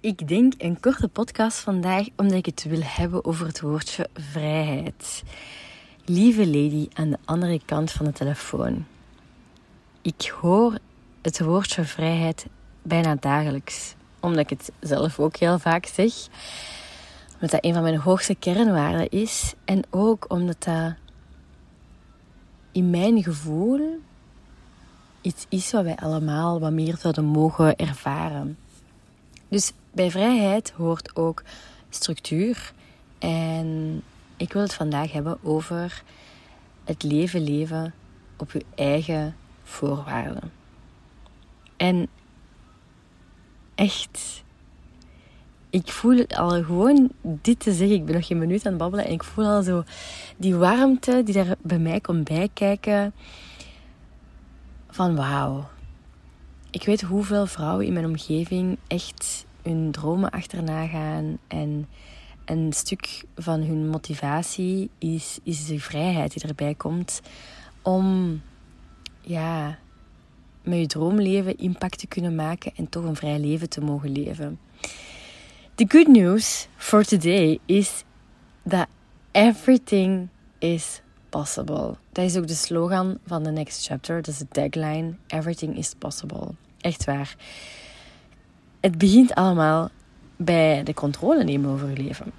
Ik denk een korte podcast vandaag omdat ik het wil hebben over het woordje vrijheid. Lieve lady aan de andere kant van de telefoon. Ik hoor het woordje vrijheid bijna dagelijks, omdat ik het zelf ook heel vaak zeg. Omdat dat een van mijn hoogste kernwaarden is en ook omdat dat in mijn gevoel iets is wat wij allemaal wat meer zouden mogen ervaren. Dus bij vrijheid hoort ook structuur. En ik wil het vandaag hebben over het leven leven op je eigen voorwaarden. En echt, ik voel al gewoon dit te zeggen. Ik ben nog geen minuut aan het babbelen en ik voel al zo die warmte die daar bij mij komt bijkijken. Van wauw. Ik weet hoeveel vrouwen in mijn omgeving echt hun dromen achterna gaan. En een stuk van hun motivatie is, is de vrijheid die erbij komt om ja, met je droomleven impact te kunnen maken en toch een vrij leven te mogen leven. The good news for today is that everything is possible. Dat is ook de slogan van the next chapter. Dat is de tagline. Everything is possible. Echt waar het begint allemaal bij de controle nemen over je leven.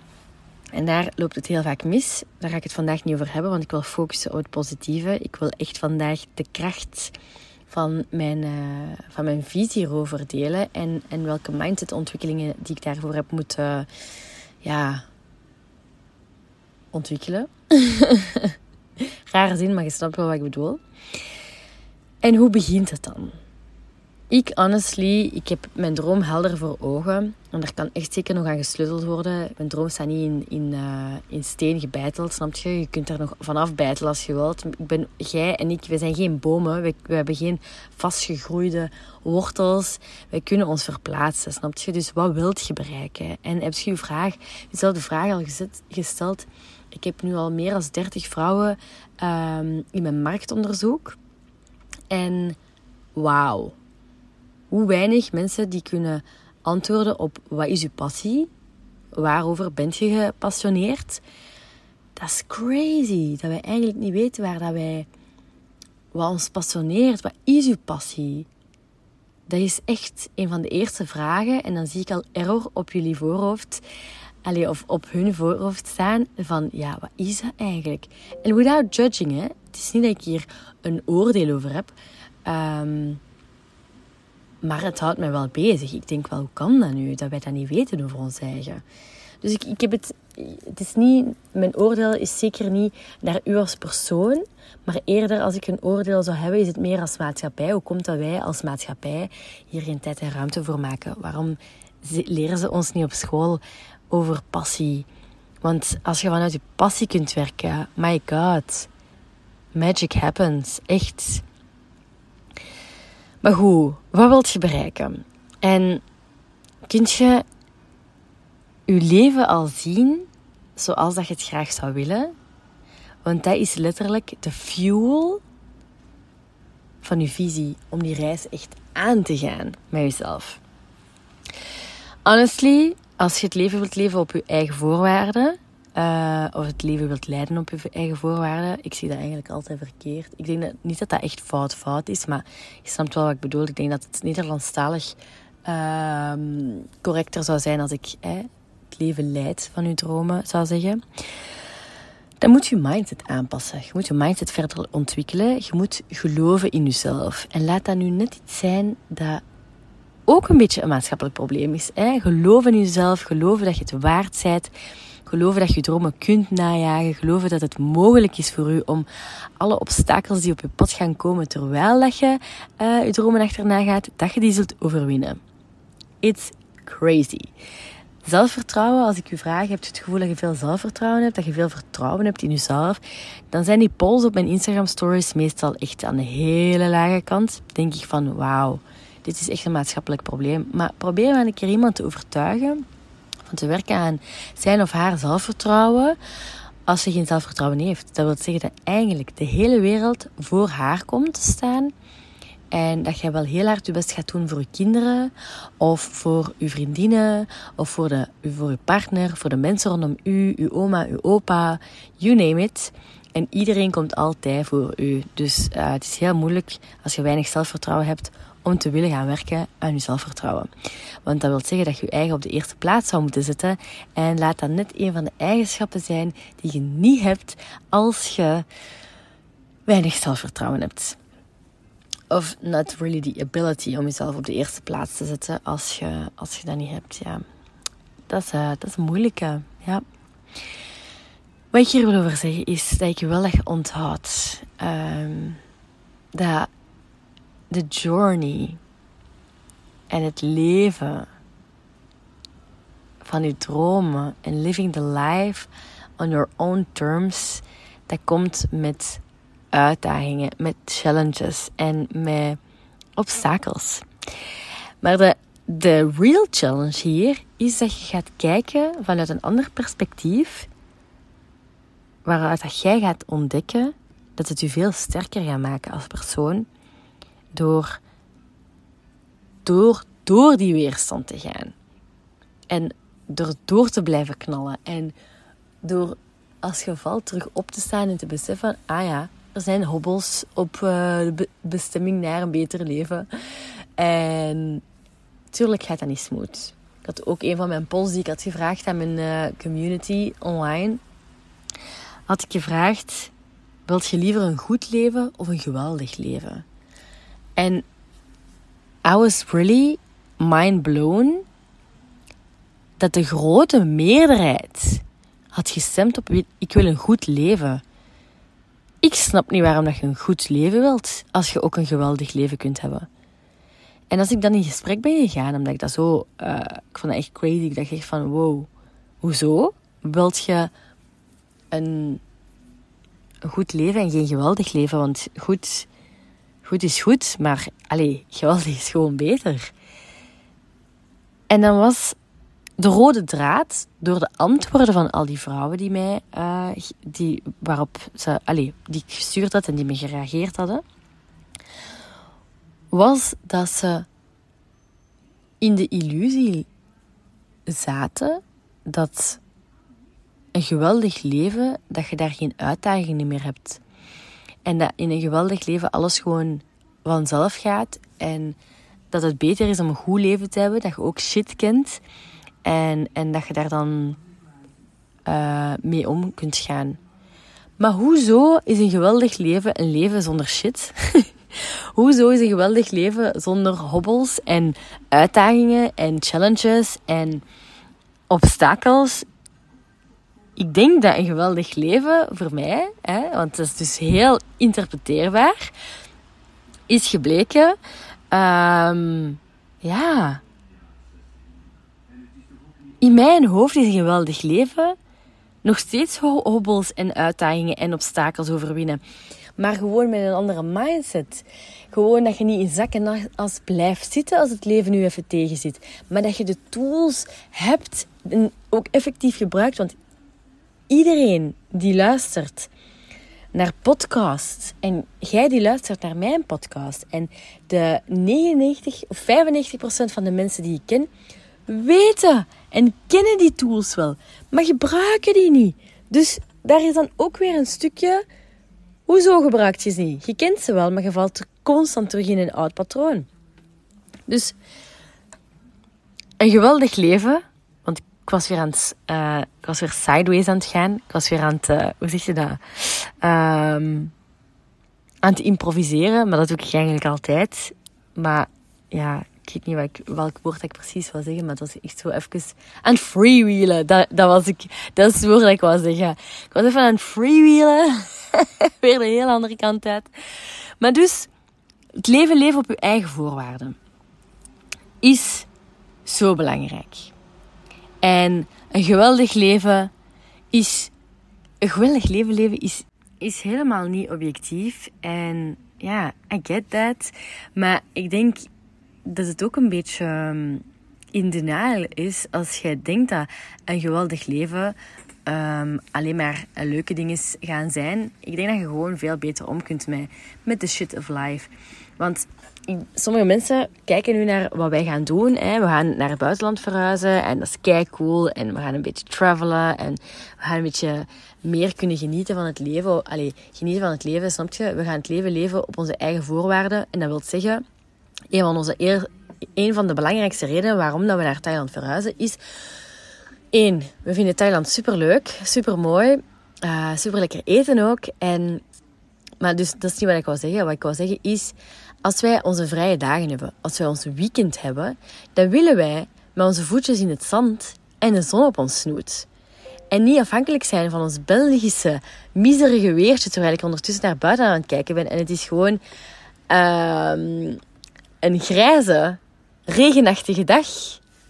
En daar loopt het heel vaak mis. Daar ga ik het vandaag niet over hebben, want ik wil focussen op het positieve. Ik wil echt vandaag de kracht van mijn, uh, van mijn visie hierover delen. En, en welke mindsetontwikkelingen die ik daarvoor heb moeten ja, ontwikkelen. Rare zin, maar je snapt wel wat ik bedoel. En hoe begint het dan? Ik, honestly, ik heb mijn droom helder voor ogen. En daar kan echt zeker nog aan gesleuteld worden. Mijn droom staat niet in, in, uh, in steen gebeiteld, snap je? Je kunt er nog vanaf bijtelen als je wilt. Ik ben, jij en ik, we zijn geen bomen. We, we hebben geen vastgegroeide wortels. Wij kunnen ons verplaatsen, snap je? Dus wat wilt je bereiken? En heb je je vraag, dezelfde vraag al gezet, gesteld? Ik heb nu al meer dan 30 vrouwen um, in mijn marktonderzoek. En wauw hoe weinig mensen die kunnen antwoorden op wat is uw passie? Waarover bent je gepassioneerd? Dat is crazy. Dat wij eigenlijk niet weten waar dat wij... Wat ons passioneert. Wat is uw passie? Dat is echt een van de eerste vragen. En dan zie ik al error op jullie voorhoofd. Allee, of op hun voorhoofd staan. Van, ja, wat is dat eigenlijk? En without judging, hè. Het is niet dat ik hier een oordeel over heb. Um, maar het houdt mij wel bezig. Ik denk wel, hoe kan dat nu? Dat wij dat niet weten over ons eigen. Dus ik, ik heb het... Het is niet... Mijn oordeel is zeker niet naar u als persoon. Maar eerder als ik een oordeel zou hebben, is het meer als maatschappij. Hoe komt dat wij als maatschappij hier geen tijd en ruimte voor maken? Waarom leren ze ons niet op school over passie? Want als je vanuit je passie kunt werken, my god, magic happens. Echt. Maar goed, wat wilt je bereiken? En kunt je je leven al zien zoals dat je het graag zou willen? Want dat is letterlijk de fuel van je visie om die reis echt aan te gaan met jezelf. Honestly, als je het leven wilt leven op je eigen voorwaarden, uh, of het leven wilt leiden op je eigen voorwaarden. Ik zie dat eigenlijk altijd verkeerd. Ik denk dat, niet dat dat echt fout fout is, maar je snapt wel wat ik bedoel. Ik denk dat het Nederlandstalig uh, correcter zou zijn als ik het leven leid van je dromen zou zeggen. Dan moet je mindset aanpassen. Je moet je mindset verder ontwikkelen. Je moet geloven in jezelf. En laat dat nu net iets zijn dat ook een beetje een maatschappelijk probleem is. Hè? Geloven in jezelf, geloven dat je het waard bent Geloven dat je dromen kunt najagen. Geloven dat het mogelijk is voor u om alle obstakels die op je pad gaan komen terwijl dat je uh, je dromen achterna gaat, dat je die zult overwinnen. It's crazy. Zelfvertrouwen, als ik u vraag, heb je het gevoel dat je veel zelfvertrouwen hebt, dat je veel vertrouwen hebt in jezelf, dan zijn die polls op mijn Instagram stories meestal echt aan de hele lage kant. Denk ik van, wauw, dit is echt een maatschappelijk probleem. Maar probeer maar een keer iemand te overtuigen van te werken aan zijn of haar zelfvertrouwen als ze geen zelfvertrouwen heeft. Dat wil zeggen dat eigenlijk de hele wereld voor haar komt te staan En dat jij wel heel hard je best gaat doen voor je kinderen, of voor je vriendinnen, of voor, de, voor je partner, voor de mensen rondom u, uw oma, uw opa, you name it. En iedereen komt altijd voor u. Dus uh, het is heel moeilijk als je weinig zelfvertrouwen hebt om te willen gaan werken aan je zelfvertrouwen. Want dat wil zeggen dat je je eigen op de eerste plaats zou moeten zetten. En laat dat net een van de eigenschappen zijn die je niet hebt als je weinig zelfvertrouwen hebt. Of not really the ability om jezelf op de eerste plaats te zetten als je, als je dat niet hebt. Ja. Dat, is, uh, dat is een moeilijke. Ja. Wat ik hier wil over zeggen is dat ik wel echt onthoud. Um, dat de journey en het leven van je dromen en living the life on your own terms, dat komt met uitdagingen, met challenges en met obstakels. Maar de, de real challenge hier is dat je gaat kijken vanuit een ander perspectief, waaruit dat jij gaat ontdekken dat het je veel sterker gaat maken als persoon door, door, door die weerstand te gaan. En door door te blijven knallen. En door als je valt terug op te staan en te beseffen: ah ja, er zijn hobbels op uh, de bestemming naar een beter leven. En tuurlijk gaat dat niet smooth. Ik had ook een van mijn polls die ik had gevraagd aan mijn uh, community online. Had ik gevraagd: wilt je liever een goed leven of een geweldig leven? En I was really mind blown dat de grote meerderheid had gestemd op ik wil een goed leven. Ik snap niet waarom dat je een goed leven wilt als je ook een geweldig leven kunt hebben. En als ik dan in gesprek ben gegaan, omdat ik dat zo, uh, ik vond dat echt crazy, ik dacht echt van wow, hoezo? Wilt je een, een goed leven en geen geweldig leven? Want goed, goed is goed, maar allee, geweldig is gewoon beter. En dan was de rode draad door de antwoorden van al die vrouwen die mij, uh, die, waarop ze, allee, die ik gestuurd had en die me gereageerd hadden, was dat ze in de illusie zaten dat een geweldig leven, dat je daar geen uitdagingen meer hebt. En dat in een geweldig leven alles gewoon vanzelf gaat. En dat het beter is om een goed leven te hebben. Dat je ook shit kent. En, en dat je daar dan uh, mee om kunt gaan. Maar hoezo is een geweldig leven een leven zonder shit? hoezo is een geweldig leven zonder hobbels en uitdagingen en challenges en obstakels? Ik denk dat een geweldig leven voor mij, hè, want het is dus heel interpreteerbaar, is gebleken. Um, ja. In mijn hoofd is een geweldig leven nog steeds hobbels en uitdagingen en obstakels overwinnen. Maar gewoon met een andere mindset. Gewoon dat je niet in zak en as blijft zitten als het leven nu even tegenzit. Maar dat je de tools hebt en ook effectief gebruikt. Want iedereen die luistert naar podcasts en jij die luistert naar mijn podcast en de 99 of 95 procent van de mensen die ik ken weten en kennen die tools wel, maar gebruiken die niet. Dus daar is dan ook weer een stukje. Hoezo gebruik je ze niet? Je kent ze wel, maar je valt constant terug in een oud patroon. Dus een geweldig leven ik was weer aan het, ik was weer sideways aan het gaan. Ik was weer aan het, uh, hoe zeg je dat? Um, aan improviseren, maar dat doe ik eigenlijk altijd. Maar ja, ik weet niet ik, welk woord ik precies wil zeggen, maar dat was echt zo even aan het freewheelen. Dat, dat was ik, dat is het woord dat ik wou zeggen. Ik was even aan het freewheelen. weer de hele andere kant uit. Maar dus, het leven leven op je eigen voorwaarden is zo belangrijk. En een geweldig leven is. Een geweldig leven leven is, is helemaal niet objectief. En ja, I get that. Maar ik denk dat het ook een beetje um, in denial is als jij denkt dat een geweldig leven um, alleen maar leuke dingen gaan zijn. Ik denk dat je gewoon veel beter om kunt met, met de shit of life. Want sommige mensen kijken nu naar wat wij gaan doen. Hè. We gaan naar het buitenland verhuizen en dat is kei cool. En we gaan een beetje travelen en we gaan een beetje meer kunnen genieten van het leven. Allee, genieten van het leven, snap je? We gaan het leven leven op onze eigen voorwaarden. En dat wil zeggen, een van, onze eer, een van de belangrijkste redenen waarom dat we naar Thailand verhuizen is... één, we vinden Thailand super leuk, super mooi, uh, super lekker eten ook. En, maar dus dat is niet wat ik wou zeggen. Wat ik wou zeggen is, als wij onze vrije dagen hebben, als wij ons weekend hebben, dan willen wij met onze voetjes in het zand en de zon op ons snoet. En niet afhankelijk zijn van ons Belgische miserige weertje, terwijl ik ondertussen naar buiten aan het kijken ben. En het is gewoon uh, een grijze, regenachtige dag.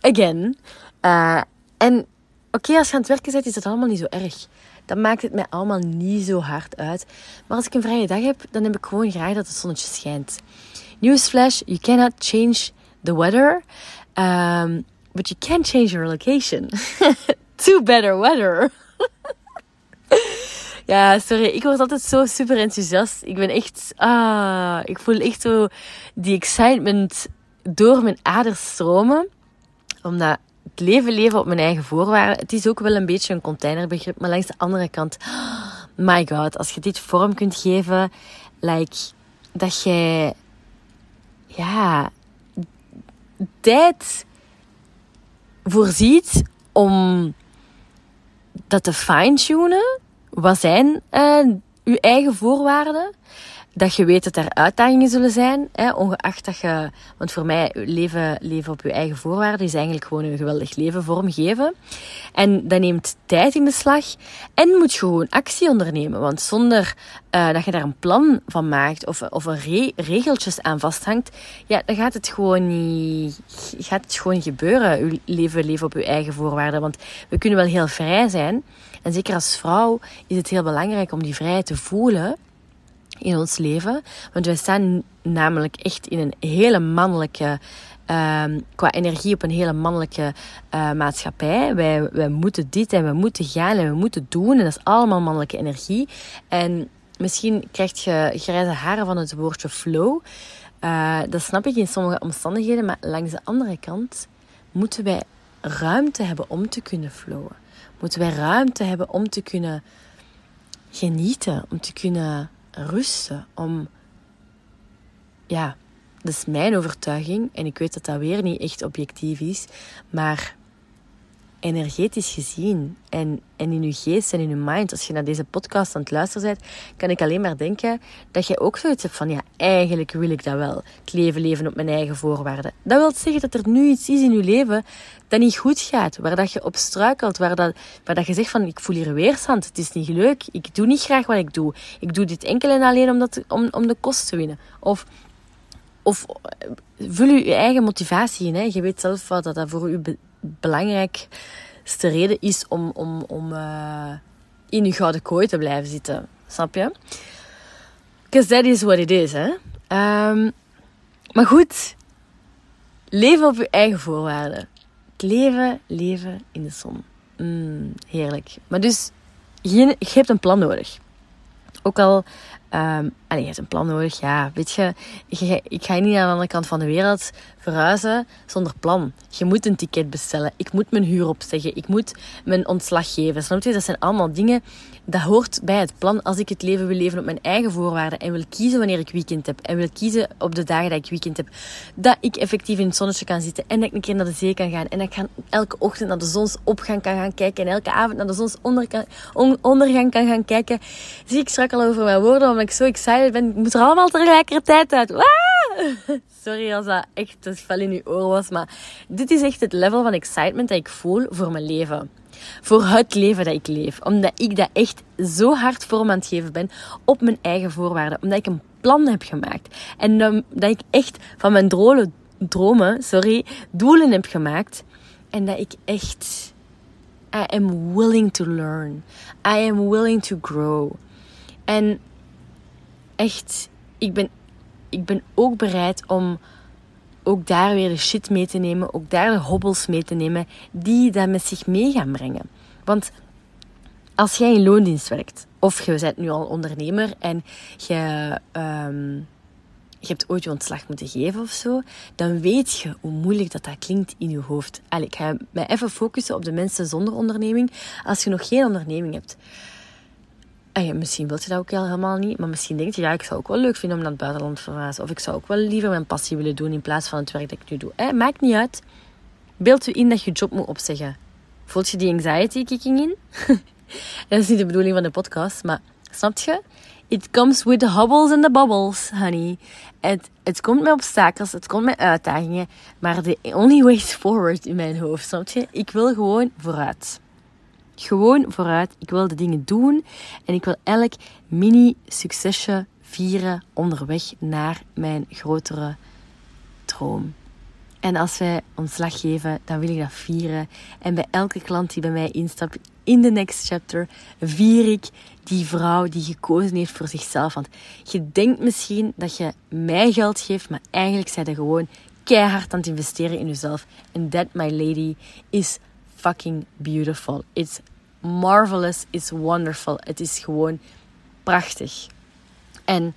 Again. Uh, en oké, als je aan het werken bent, is dat allemaal niet zo erg. Dan maakt het mij allemaal niet zo hard uit. Maar als ik een vrije dag heb, dan heb ik gewoon graag dat het zonnetje schijnt. Newsflash, you cannot change the weather. Um, but you can change your location. to better weather. ja, sorry. Ik word altijd zo super enthousiast. Ik ben echt... Ah, ik voel echt zo die excitement door mijn aders stromen. Omdat het leven leven op mijn eigen voorwaarden. Het is ook wel een beetje een containerbegrip. Maar langs de andere kant... My god, als je dit vorm kunt geven... Like, dat jij... Ja... Tijd voorziet om dat te fine-tunen. Wat zijn uh, uw eigen voorwaarden? Dat je weet dat er uitdagingen zullen zijn. Hè, ongeacht dat je, want voor mij, leven, leven op je eigen voorwaarden is eigenlijk gewoon een geweldig leven vormgeven. En dat neemt tijd in beslag en moet je gewoon actie ondernemen. Want zonder uh, dat je daar een plan van maakt of, of re regeltjes aan vasthangt, ja, dan gaat het gewoon niet, gaat het gewoon gebeuren. Je leven, leven op je eigen voorwaarden. Want we kunnen wel heel vrij zijn. En zeker als vrouw is het heel belangrijk om die vrijheid te voelen in ons leven. Want wij staan namelijk echt in een hele mannelijke, um, qua energie op een hele mannelijke uh, maatschappij. Wij, wij moeten dit en we moeten gaan en we moeten doen. En dat is allemaal mannelijke energie. En misschien krijg je grijze haren van het woordje flow. Uh, dat snap ik in sommige omstandigheden. Maar langs de andere kant moeten wij ruimte hebben om te kunnen flowen. Moeten wij ruimte hebben om te kunnen genieten, om te kunnen rusten. Om, ja, dat is mijn overtuiging. En ik weet dat dat weer niet echt objectief is. Maar energetisch gezien en, en in je geest en in je mind, als je naar deze podcast aan het luisteren bent, kan ik alleen maar denken dat je ook zoiets hebt van, ja, eigenlijk wil ik dat wel. Het leven leven op mijn eigen voorwaarden. Dat wil zeggen dat er nu iets is in je leven dat niet goed gaat, waar dat je op struikelt, waar dat, waar dat je zegt van, ik voel hier weerstand, het is niet leuk, ik doe niet graag wat ik doe. Ik doe dit enkel en alleen omdat, om, om de kost te winnen. Of of eh, vul je je eigen motivatie in. Hè. Je weet zelf wat dat, voor je belangrijkste reden is om, om, om uh, in je gouden kooi te blijven zitten. Snap je? Because that is what it is. Hè? Um, maar goed, leven op je eigen voorwaarden. Het leven, leven in de zon. Mm, heerlijk. Maar dus, je, je hebt een plan nodig. Ook al Um, je hebt een plan nodig. Ja, weet je, ik, ga niet aan de andere kant van de wereld verhuizen zonder plan. Je moet een ticket bestellen. Ik moet mijn huur opzeggen. Ik moet mijn ontslag geven. Snap je? Dat zijn allemaal dingen. Dat hoort bij het plan als ik het leven wil leven op mijn eigen voorwaarden. En wil kiezen wanneer ik weekend heb. En wil kiezen op de dagen dat ik weekend heb. Dat ik effectief in het zonnetje kan zitten. En dat ik een keer naar de zee kan gaan. En dat ik elke ochtend naar de zonsopgang kan gaan kijken. En elke avond naar de zonsondergang kan gaan kijken. Zie ik strak al over mijn woorden, omdat ik zo excited Ik moet er allemaal tegelijkertijd uit. Sorry als dat echt te fel in uw oor was, maar dit is echt het level van excitement dat ik voel voor mijn leven. Voor het leven dat ik leef. Omdat ik dat echt zo hard vorm aan het geven ben op mijn eigen voorwaarden. Omdat ik een plan heb gemaakt. En dat ik echt van mijn dromen sorry, doelen heb gemaakt. En dat ik echt... I am willing to learn. I am willing to grow. En echt, ik ben, ik ben ook bereid om ook daar weer de shit mee te nemen, ook daar de hobbels mee te nemen, die dat met zich mee gaan brengen. Want als jij in loondienst werkt, of je bent nu al ondernemer en je, um, je hebt ooit je ontslag moeten geven of zo, dan weet je hoe moeilijk dat, dat klinkt in je hoofd. Allee, ik ga mij even focussen op de mensen zonder onderneming. Als je nog geen onderneming hebt, en ja, misschien wilt je dat ook helemaal niet, maar misschien denk je, ja, ik zou ook wel leuk vinden om naar het buitenland te verhuizen. Of ik zou ook wel liever mijn passie willen doen in plaats van het werk dat ik nu doe. Eh, maakt niet uit. Beeld je in dat je job moet opzeggen. Voelt je die anxiety kicking in? dat is niet de bedoeling van de podcast, maar snap je? It comes with the hobbles and the bubbles, honey. Het, het komt met obstakels, het komt met uitdagingen, maar the only way forward in mijn hoofd, snap je? Ik wil gewoon vooruit. Gewoon vooruit. Ik wil de dingen doen en ik wil elk mini-succesje vieren onderweg naar mijn grotere droom. En als wij ontslag geven, dan wil ik dat vieren. En bij elke klant die bij mij instapt in de next chapter, vier ik die vrouw die gekozen heeft voor zichzelf. Want je denkt misschien dat je mij geld geeft, maar eigenlijk zijn je gewoon keihard aan het investeren in jezelf. And that, my lady, is fucking beautiful. It's marvelous, it's wonderful. Het is gewoon prachtig. En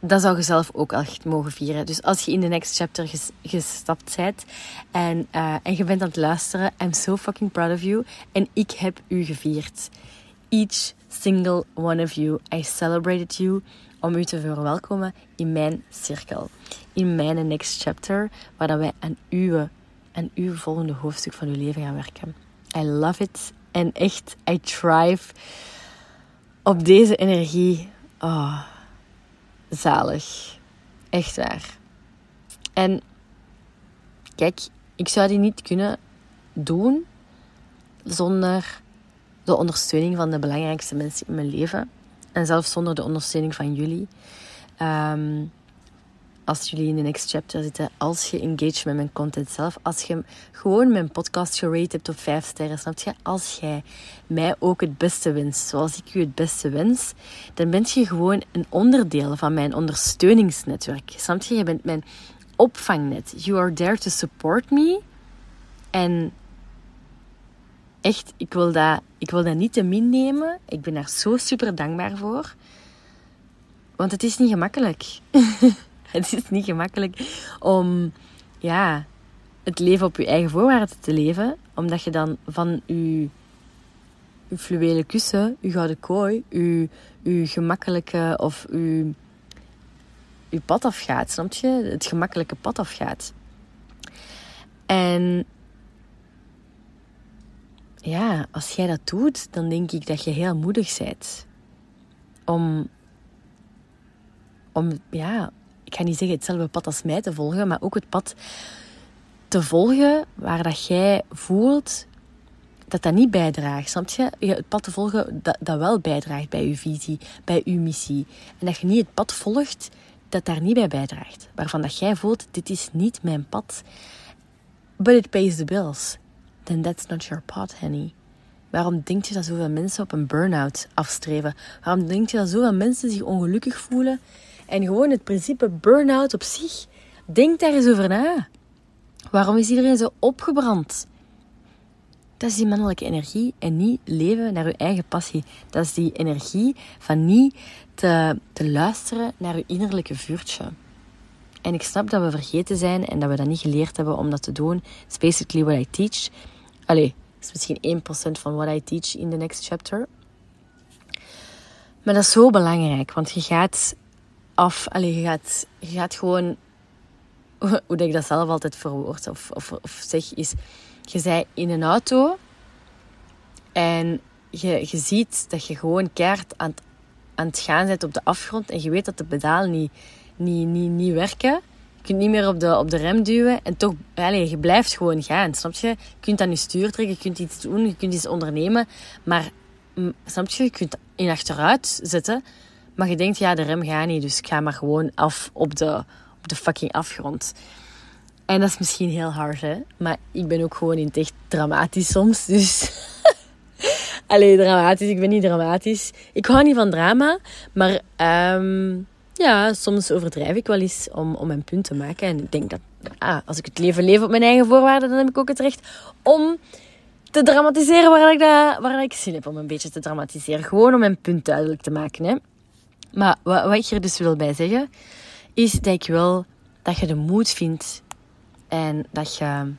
dat zou je zelf ook echt mogen vieren. Dus als je in de next chapter gestapt bent en, uh, en je bent aan het luisteren, I'm so fucking proud of you. En ik heb u gevierd. Each single one of you. I celebrated you om u te verwelkomen in mijn cirkel. In mijn next chapter, waar wij aan uw, aan uw volgende hoofdstuk van uw leven gaan werken. I love it. En echt, I thrive op deze energie. Oh, zalig. Echt waar. En kijk, ik zou die niet kunnen doen zonder de ondersteuning van de belangrijkste mensen in mijn leven. En zelfs zonder de ondersteuning van jullie. Um, als jullie in de next chapter zitten, als je engage met mijn content zelf, als je gewoon mijn podcast gerate hebt op 5 sterren, snap je? Als jij mij ook het beste wenst, zoals ik u het beste wens, dan bent je gewoon een onderdeel van mijn ondersteuningsnetwerk. Snap je? Je bent mijn opvangnet. You are there to support me. En echt, ik wil dat, ik wil dat niet te min nemen. Ik ben daar zo super dankbaar voor. Want het is niet gemakkelijk. het is niet gemakkelijk om ja, het leven op je eigen voorwaarden te leven. Omdat je dan van je, fluwelen kussen, je gouden kooi, je, je gemakkelijke of je, je pad afgaat. Snap je? Het gemakkelijke pad afgaat. En ja, als jij dat doet, dan denk ik dat je heel moedig bent. Om, om ja, ik ga niet zeggen hetzelfde pad als mij te volgen, maar ook het pad te volgen waar dat jij voelt dat dat niet bijdraagt. Snap je? Het pad te volgen dat, dat wel bijdraagt bij je visie, bij je missie. En dat je niet het pad volgt dat daar niet bij bijdraagt. Waarvan dat jij voelt, dit is niet mijn pad. But it pays the bills. Then that's not your path, honey. Waarom denk je dat zoveel mensen op een burn-out afstreven? Waarom denk je dat zoveel mensen zich ongelukkig voelen en gewoon het principe burn-out op zich. Denk daar eens over na. Waarom is iedereen zo opgebrand? Dat is die mannelijke energie en niet leven naar uw eigen passie. Dat is die energie van niet te, te luisteren naar uw innerlijke vuurtje. En ik snap dat we vergeten zijn en dat we dat niet geleerd hebben om dat te doen. It's basically what I teach. Allee, dat is misschien 1% van what I teach in the next chapter. Maar dat is zo belangrijk, want je gaat af. Allee, je, gaat, je gaat gewoon, hoe ik dat zelf altijd verwoord of, of, of zeg, is: je zij in een auto en je, je ziet dat je gewoon keert aan het, aan het gaan bent op de afgrond en je weet dat de pedalen niet, niet, niet, niet werken. Je kunt niet meer op de, op de rem duwen en toch, allez, je blijft gewoon gaan, snap je? Je kunt aan je stuur trekken, je kunt iets doen, je kunt iets ondernemen, maar mm, snap je? Je kunt in achteruit zitten, maar je denkt, ja, de rem gaat niet, dus ik ga maar gewoon af op de, op de fucking afgrond. En dat is misschien heel hard, hè. Maar ik ben ook gewoon in het echt dramatisch soms, dus... Allee, dramatisch. Ik ben niet dramatisch. Ik hou niet van drama, maar um, ja, soms overdrijf ik wel eens om, om mijn punt te maken. En ik denk dat ah, als ik het leven leef op mijn eigen voorwaarden, dan heb ik ook het recht om te dramatiseren waar ik, dat, waar ik zin heb om een beetje te dramatiseren. Gewoon om mijn punt duidelijk te maken. Hè. Maar wat, ik hier dus wil bij zeggen, is dat ik wil dat je de moed vindt en dat je,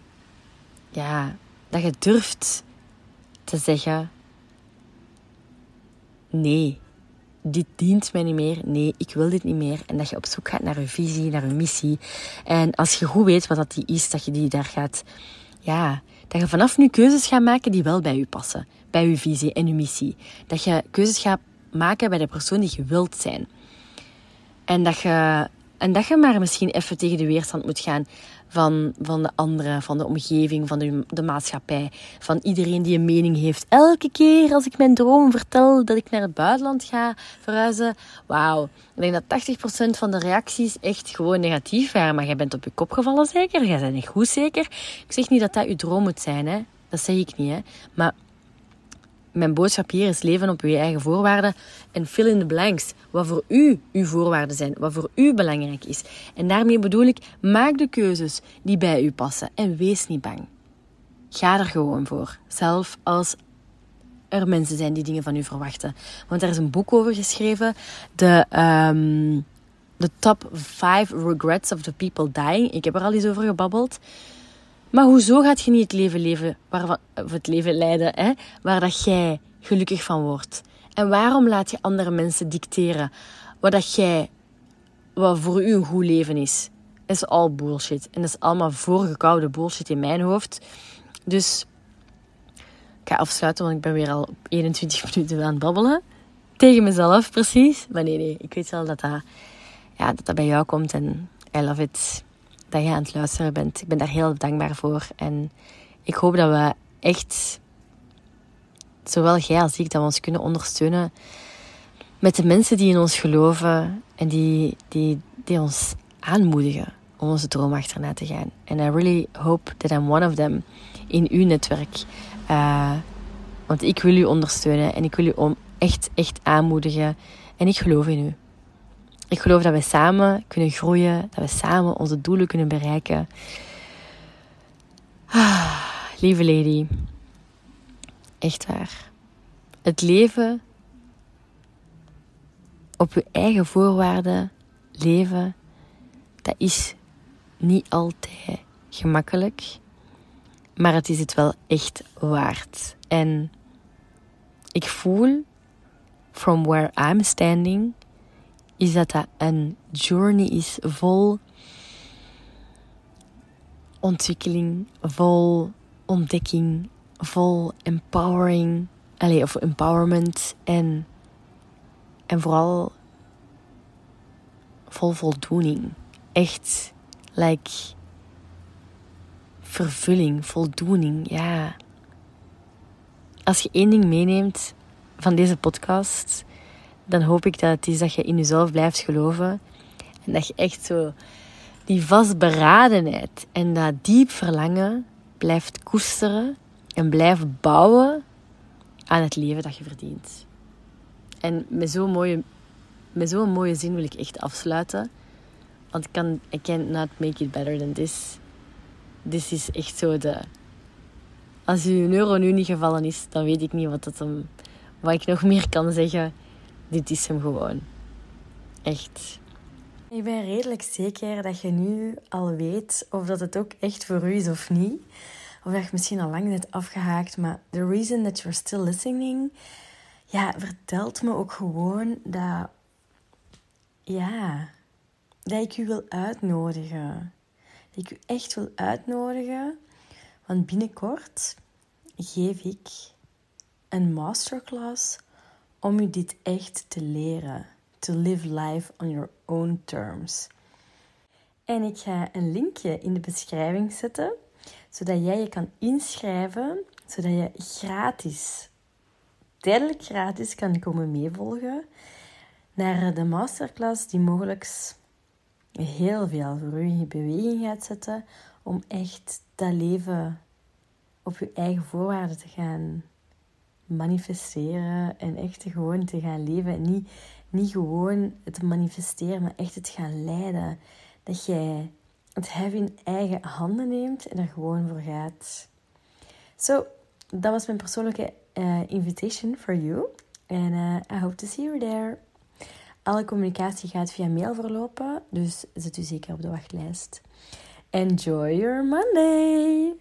ja, dat je durft te zeggen: nee, dit dient mij niet meer. Nee, ik wil dit niet meer. En dat je op zoek gaat naar een visie, naar een missie. En als je goed weet wat dat die is, dat je die daar gaat, ja, dat je vanaf nu keuzes gaat maken die wel bij je passen. Bij je visie en je missie. Dat je keuzes gaat maken bij de persoon die je wilt zijn. En dat je, en dat je maar misschien even tegen de weerstand moet gaan van, van de anderen, van de omgeving, van de, de maatschappij, van iedereen die een mening heeft. Elke keer als ik mijn droom vertel dat ik naar het buitenland ga verhuizen, wauw. Ik denk dat 80% van de reacties echt gewoon negatief waren. Maar jij bent op je kop gevallen zeker? Jij bent niet goed zeker? Ik zeg niet dat dat je droom moet zijn, hè. Dat zeg ik niet, hè. Maar mijn boodschap hier is leven op uw eigen voorwaarden en fill in the blanks. Wat voor u uw voorwaarden zijn, wat voor u belangrijk is. En daarmee bedoel ik, maak de keuzes die bij u passen en wees niet bang. Ga er gewoon voor, zelf als er mensen zijn die dingen van u verwachten. Want er is een boek over geschreven, de, um, de Top 5 Regrets of the People Dying. Ik heb er al eens over gebabbeld. Maar hoezo gaat je niet het leven leven, waarvan, of het leven leiden, hè, waar dat jij gelukkig van wordt? En waarom laat je andere mensen dicteren wat dat jij, wat voor u een goed leven is? Is all bullshit. En dat is allemaal voorgekoude bullshit in mijn hoofd. Dus ik ga afsluiten, want ik ben weer al 21 minuten aan het babbelen. Tegen mezelf, precies. Maar nee, nee, ik weet wel dat dat, ja, dat, dat bij jou komt en I love it dat je aan het luisteren bent. Ik ben daar heel dankbaar voor. En ik hoop dat we echt, zowel jij als ik, dat we ons kunnen ondersteunen met de mensen die in ons geloven en die, die, die ons aanmoedigen om onze droom achterna te gaan. En I really hope that I'm one of them in uw netwerk. Uh, want ik wil u ondersteunen en ik wil u om echt, echt aanmoedigen. En ik geloof in u. Ik geloof dat we samen kunnen groeien, dat we samen onze doelen kunnen bereiken. Ah, lieve lady, echt waar. Het leven op je eigen voorwaarden leven, dat is niet altijd gemakkelijk, maar het is het wel echt waard. En ik voel, from where I'm standing, is dat dat een journey is vol ontwikkeling, vol ontdekking, vol empowering, allez, of empowerment en, en vooral vol voldoening. Echt, like, vervulling, voldoening, ja. Als je één ding meeneemt van deze podcast, dan hoop ik dat het is dat je in jezelf blijft geloven. En dat je echt zo die vastberadenheid en dat diep verlangen blijft koesteren en blijft bouwen aan het leven dat je verdient. En met zo'n mooie, met zo'n mooie zin wil ik echt afsluiten. Want ik kan, I can't not make it better than this. Dit is echt zo de... Als je euro nu niet gevallen is, dan weet ik niet wat, dat wat ik nog meer kan zeggen dit is hem gewoon. Echt. Ik ben redelijk zeker dat je nu al weet of dat het ook echt voor u is of niet. Of dat je misschien al lang net afgehaakt, maar the reason that you're still listening, ja, vertelt me ook gewoon dat, ja, dat ik u wil uitnodigen. Dat ik u echt wil uitnodigen, want binnenkort geef ik een masterclass om u dit echt te leren. To live life on your own terms. En ik ga een linkje in de beschrijving zetten, zodat jij je kan inschrijven, zodat je gratis, tijdelijk gratis kan komen meevolgen naar de masterclass die mogelijk heel veel voor u in beweging gaat zetten om echt dat leven op je eigen voorwaarden te gaan manifesteren en echt gewoon te gaan leven. En niet, niet gewoon het manifesteren, maar echt het gaan leiden. Dat jij het hebben in eigen handen neemt en er gewoon voor gaat. Zo, dat was mijn persoonlijke uh, invitation for you. And uh, I hope to see you there. Alle communicatie gaat via mail verlopen, dus zet u zeker op de wachtlijst. Enjoy your Monday!